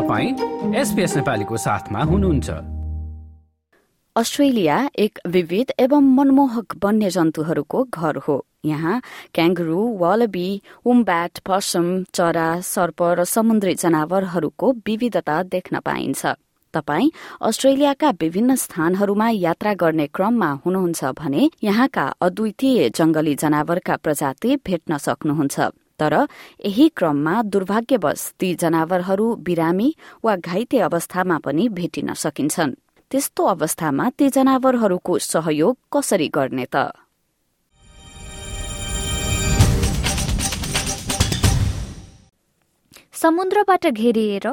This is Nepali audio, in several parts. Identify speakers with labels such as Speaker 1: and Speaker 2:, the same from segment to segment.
Speaker 1: नेपालीको साथमा हुनुहुन्छ।
Speaker 2: अस्ट्रेलिया एक विविध एवं मनमोहक वन्य जन्तुहरूको घर हो। यहाँ क्याङ्गरू वालबी उम्ब्याट पसम चरा सर्प र समुद्री जनावरहरूको विविधता देख्न पाइन्छ। तपाई अस्ट्रेलियाका विभिन्न स्थानहरूमा यात्रा गर्ने क्रममा हुनुहुन्छ भने यहाँका अद्वितीय जंगली जनावरका प्रजाति भेट्न सक्नुहुन्छ। तर यही क्रममा दुर्भाग्यवश ती जनावरहरू बिरामी वा घाइते अवस्थामा पनि भेटिन सकिन्छन्। त्यस्तो अवस्थामा ती जनावरहरूको सहयोग कसरी गर्ने त?
Speaker 3: समुद्रबाट घेरिएर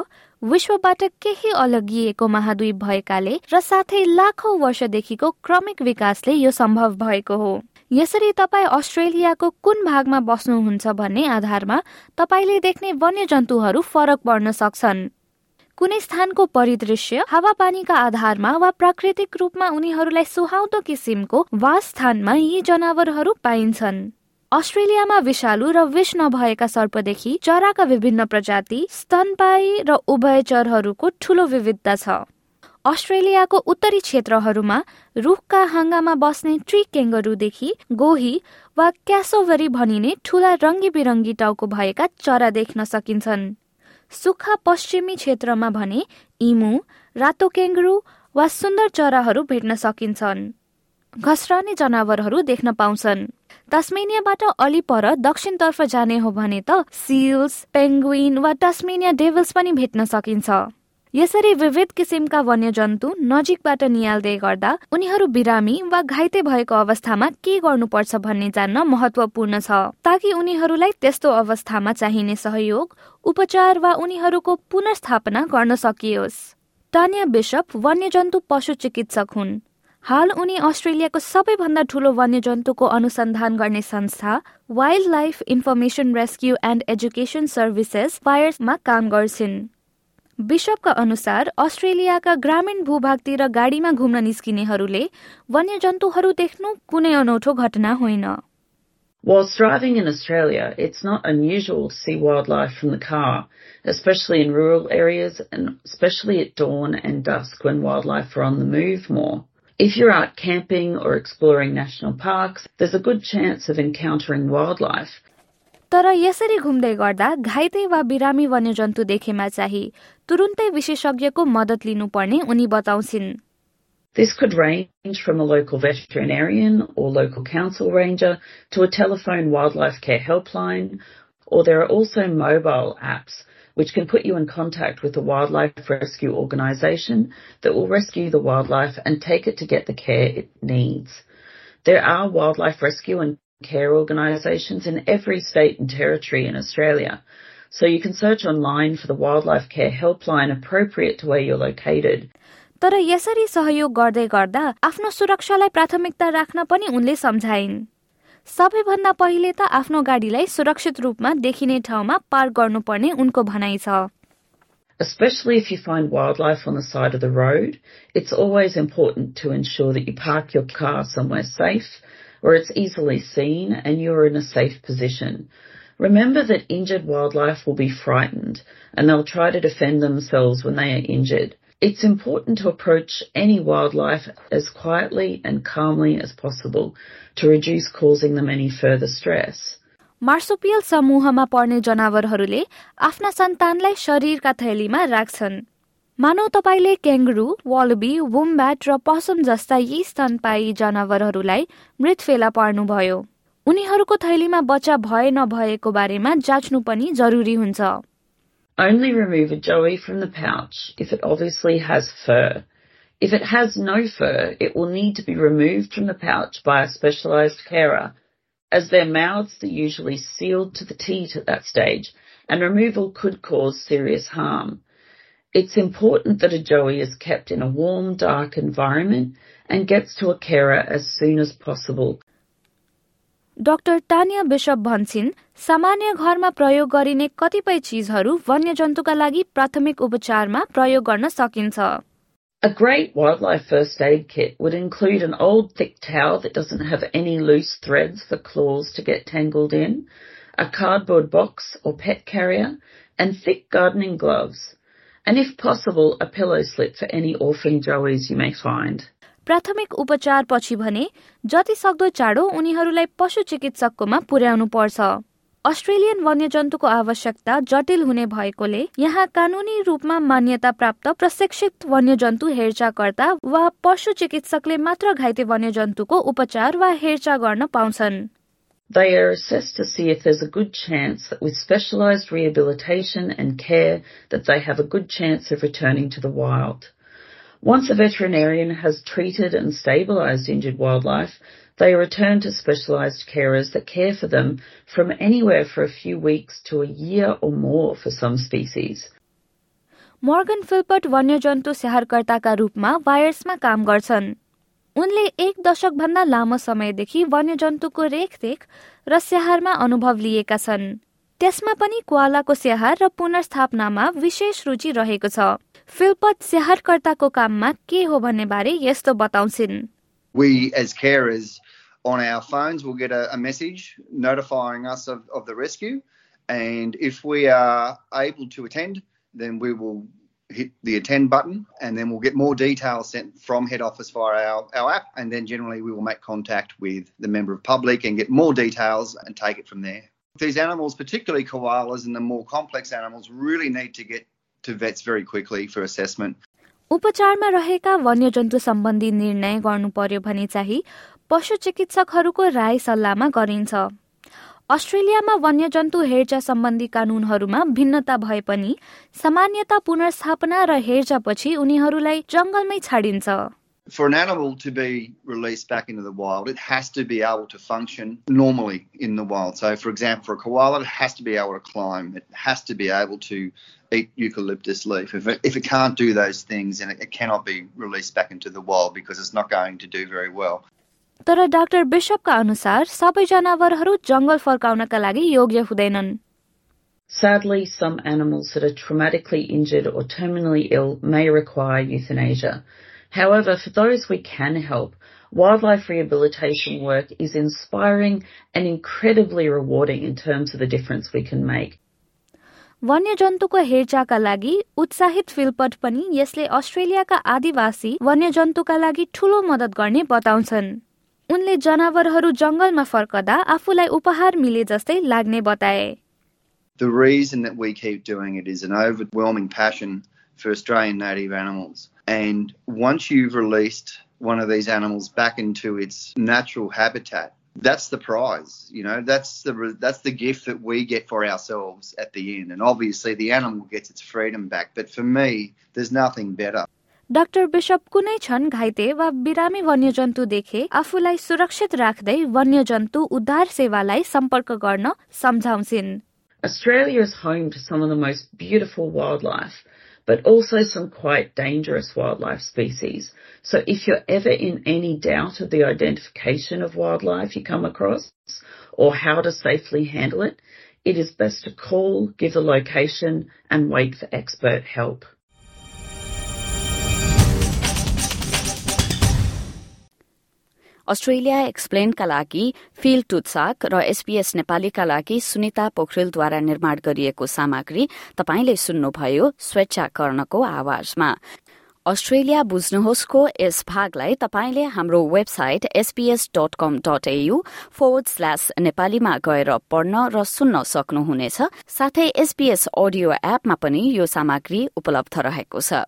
Speaker 3: विश्वबाट केही अलगिएको महाद्वीप भएकाले र साथै लाखौं वर्षदेखिको क्रमिक विकासले यो सम्भव भएको हो। यसरी तपाईँ अस्ट्रेलियाको कुन भागमा बस्नुहुन्छ भन्ने आधारमा तपाईँले देख्ने वन्यजन्तुहरू फरक पर्न सक्छन्। कुनै स्थानको परिदृश्य हावापानीका आधारमा वा प्राकृतिक रूपमा उनीहरूलाई सुहाउँदो किसिमको वासस्थानमा यी जनावरहरू पाइन्छन्। अस्ट्रेलियामा विषालु र विष नभएका सर्पदेखि चराका विभिन्न प्रजाति स्तनपायी र उभयचरहरूको ठूलो विविधता छ। अस्ट्रेलियाको उत्तरी क्षेत्रहरूमा रुखका हाँगामा बस्ने ट्री केङ्गरूदेखि गोही वा क्यासोभरी भनिने ठूला रङ्गी बिरङ्गी टाउको भएका चरा देख्न सकिन्छन्। सुक्खा पश्चिमी क्षेत्रमा भने इमु रातो केङ्गरू वा सुन्दर चराहरू भेट्न सकिन्छन्। घस्रने जनावरहरू देख्न पाउँछन्। तस्मेनियाबाट अलि पर दक्षिणतर्फ जाने हो भने त सिल्स पेङ्गुइन वा टस्मेनिया डेभल्स पनि भेट्न सकिन्छ। यसरी विविध किसिमका वन्यजन्तु नजिकबाट निहाल्दै गर्दा उनीहरू बिरामी वा घाइते भएको अवस्थामा के गर्नुपर्छ भन्ने जान्न महत्वपूर्ण छ। ताकि उनीहरूलाई त्यस्तो अवस्थामा चाहिने सहयोग उपचार वा उनीहरूको पुनर्स्थापना गर्न सकियोस्। टानिया बिशप वन्यजन्तु पशु चिकित्सक हुन्। हाल उनी अस्ट्रेलियाको सबैभन्दा ठूलो वन्यजन्तुको अनुसन्धान गर्ने संस्था wildlife information rescue and education services फायर्समा काम गर्छिन् बिशपका अनुसार अस्ट्रेलियाका ग्रामीण भूभागतिर गाडीमा घुम्न निस्किनेहरूले वन्यजन्तुहरू देख्नु कुनै अनौठो घटना होइन
Speaker 4: Whilst driving in Australia, it's not unusual to see wildlife from the car, especially in rural areas and especially at dawn and dusk when wildlife are on the move more. If you're out camping or exploring national parks, there's a good chance of encountering wildlife,
Speaker 3: तर यसरी घुम्दै गर्दा घाइते वा बिरामी वन्यजन्तु देखेमा चाहिँ तुरुन्तै विशेषज्ञको मदत लिनुपर्ने उनी बताउँछिन्
Speaker 4: This could range from a local veterinarian or local council ranger to a telephone wildlife care helpline, or there are also mobile apps which can put you in contact with a wildlife rescue organisation that will rescue the wildlife and take it to get the care it needs. There are wildlife rescue and care organisations in every state and territory in Australia. So you can search online for the wildlife care helpline appropriate to where you're located.
Speaker 3: तर यसरी सहयोग गर्दै गर्दा आफ्नो सुरक्षालाई प्राथमिकता राख्न पनि उनले सम्झाइन् सबैभन्दा पहिले त आफ्नो गाडीलाई सुरक्षित रूपमा देखिने ठाउँमा पार्क गर्नुपर्ने उनको भनाइ छ
Speaker 4: Especially if you find wildlife on the side of the road, it's always important to ensure that you park your car somewhere safe where it's easily seen and you're in a safe position. Remember that injured wildlife will be frightened and they'll try to defend themselves when they are injured. It's important to approach any wildlife as quietly and calmly as possible to reduce causing them any further stress.
Speaker 3: मार्सोपियल समूहमा पर्ने जनावरहरूले आफ्ना सन्तानलाई शरीरका थैलीमा राख्छन् मानौ तपाईँले क्याङ्गरू वालबी वुम्ब्याट र पसम जस्ता यी स्तनपायी जनावरहरूलाई मृत फेला पार्नुभयो उनीहरूको थैलीमा बच्चा भए नभएको बारेमा जाँच्नु पनि जरुरी हुन्छ
Speaker 4: Only remove a joey from the pouch if it obviously has fur. If it has no fur, it will need to be removed from the pouch by a specialised carer, as their mouths are usually sealed to the teat at that stage, and removal could cause serious harm. It's important that a joey is kept in a warm, dark environment and gets to a carer as soon as possible.
Speaker 3: Doctor Tania bishop भन्छन् सामान्य घरमा प्रयोग गरिने कतिपय चिजहरू वन्यजन्तुका लागि प्राथमिक उपचारमा प्रयोग गर्न सकिन्छ
Speaker 4: A great wildlife first aid kit would include an old thick towel that doesn't have any loose threads for claws to get tangled in, a cardboard box or pet carrier, and thick gardening gloves. and if possible, a pillow slip for any orphan joeys you may find.
Speaker 3: प्राथमिक उपचार पछि भने जति सक्दो चाँडो उनीहरूलाई पशु चिकित्सककोमा पुर्याउनु पर्छ अस्ट्रेलियन वन्यजन्तुको आवश्यकता जटिल हुने भएकोले यहाँ कानूनी रूपमा मान्यता प्राप्त प्रशिक्षित वन्यजन्तु हेरचाहकर्ता वा पशु चिकित्सकले मात्र घाइते वन्यजन्तुको उपचार वा हेरचाह गर्न पाउँछन्
Speaker 4: They are assessed to see if there's a good chance that with specialised rehabilitation and care that they have a good chance of returning to the wild. Once a veterinarian has treated and stabilised injured wildlife, they return to specialised carers that care for them from anywhere for a few weeks to a year or more for some species.
Speaker 3: Morgan Philpott वन्यजन्तु स्याहारकर्ताका रूपमा वायर्समा काम गर्छन् उनले एक दशक भन्दा लामो समयदेखि वन्यजन्तुको रेखदेख र स्याहारमा अनुभव लिएका छन् त्यसमा पनि कोवालाको स्याहार र पुनर्स्थापनामा विशेष रुचि रहेको छ फिल्पत स्याहारकर्ताको काममा के हो भन्ने बारे यस्तो बताउँछिन्
Speaker 5: We as carers on our phones will get a, a message notifying us of, of the rescue and if we are able to attend then we will hit the attend button and then we'll get more details sent from head office via our, our app and then generally we will make contact with the member of public and get more details and take it from there. These animals, particularly koalas and the more complex animals, really need to get to vets very quickly for assessment.
Speaker 3: उपचारमा रहेका वन्यजन्तु सम्बन्धी निर्णय गर्नु पर्यो भने चाहिँ पशु चिकित्सकहरूको राय सल्लाहमा गरिन्छ अस्ट्रेलियामा वन्यजन्तु हेरचाह सम्बन्धी कानूनहरूमा भिन्नता भए पनि सामान्यता पुनर्स्थापना र हेरचाहपछि उनीहरूलाई जंगलमै छाडिन्छ
Speaker 5: For an animal to be released back into the wild, it has to be able to function normally in the wild. So, for example, for a koala, it has to be able to climb. It has to be able to eat eucalyptus leaf. If it, if it can't do those things, then it, it cannot be released back into the wild because it's not going to do very well.
Speaker 3: तर डाक्टर बिशपका अनुसार सबै जनावरहरू जंगल फर्काउनका लागि योग्य हुँदैनन्
Speaker 4: Sadly, some animals that are traumatically injured or terminally ill may require euthanasia. However, for those we can help, wildlife rehabilitation work is inspiring and incredibly rewarding in terms of the difference we can make.
Speaker 3: वन्यजन्तुको हेरचाहका लागि उत्साहित फिल्पट पनि यसले अस्ट्रेलियाका आदिवासी वन्यजन्तुका लागि ठूलो मदत गर्ने बताउँछन् उनले जनावरहरू जंगलमा फर्कदा आफूलाई उपहार मिले जस्तै लाग्ने बताए
Speaker 5: The reason that we keep doing it is an overwhelming passion for Australian native animals. And once you've released one of these animals back into its natural habitat, that's the prize. You know, that's the that's the gift that we get for ourselves at the end. And obviously, the animal gets its freedom back. But for me, there's nothing better.
Speaker 3: Doctor Bishop कुनै क्षण घाइते वा बिरामी वन्यजन्तु देखे आफूलाई सुरक्षित राख्दै वन्यजन्तु उद्धार सेवालाई सम्पर्क गर्न सम्झाउँछिन्
Speaker 4: Australia is home to some of the most beautiful wildlife, but also some quite dangerous wildlife species. So if you're ever in any doubt of the identification of wildlife you come across or how to safely handle it, it is best to call, give a location and wait for expert help.
Speaker 2: Australia एक्सप्लेनका लागि फिल टुत्साक र एसपीएस नेपालीका लागि सुनिता पोखरेलद्वारा निर्माण गरिएको सामग्री तपाईँले सुन्नुभयो स्वेच्छाकरणको आवाजमा। अस्ट्रेलिया बुझ्नुहोसको यस भागलाई तपाईँले हाम्रो website SBS dot com dot AU forward slash नेपालीमा गएर पढ्न र सुन्न सक्नुहुनेछ। साथै एसपीएस अडियो एपमा पनि यो सामग्री उपलब्ध रहेको छ।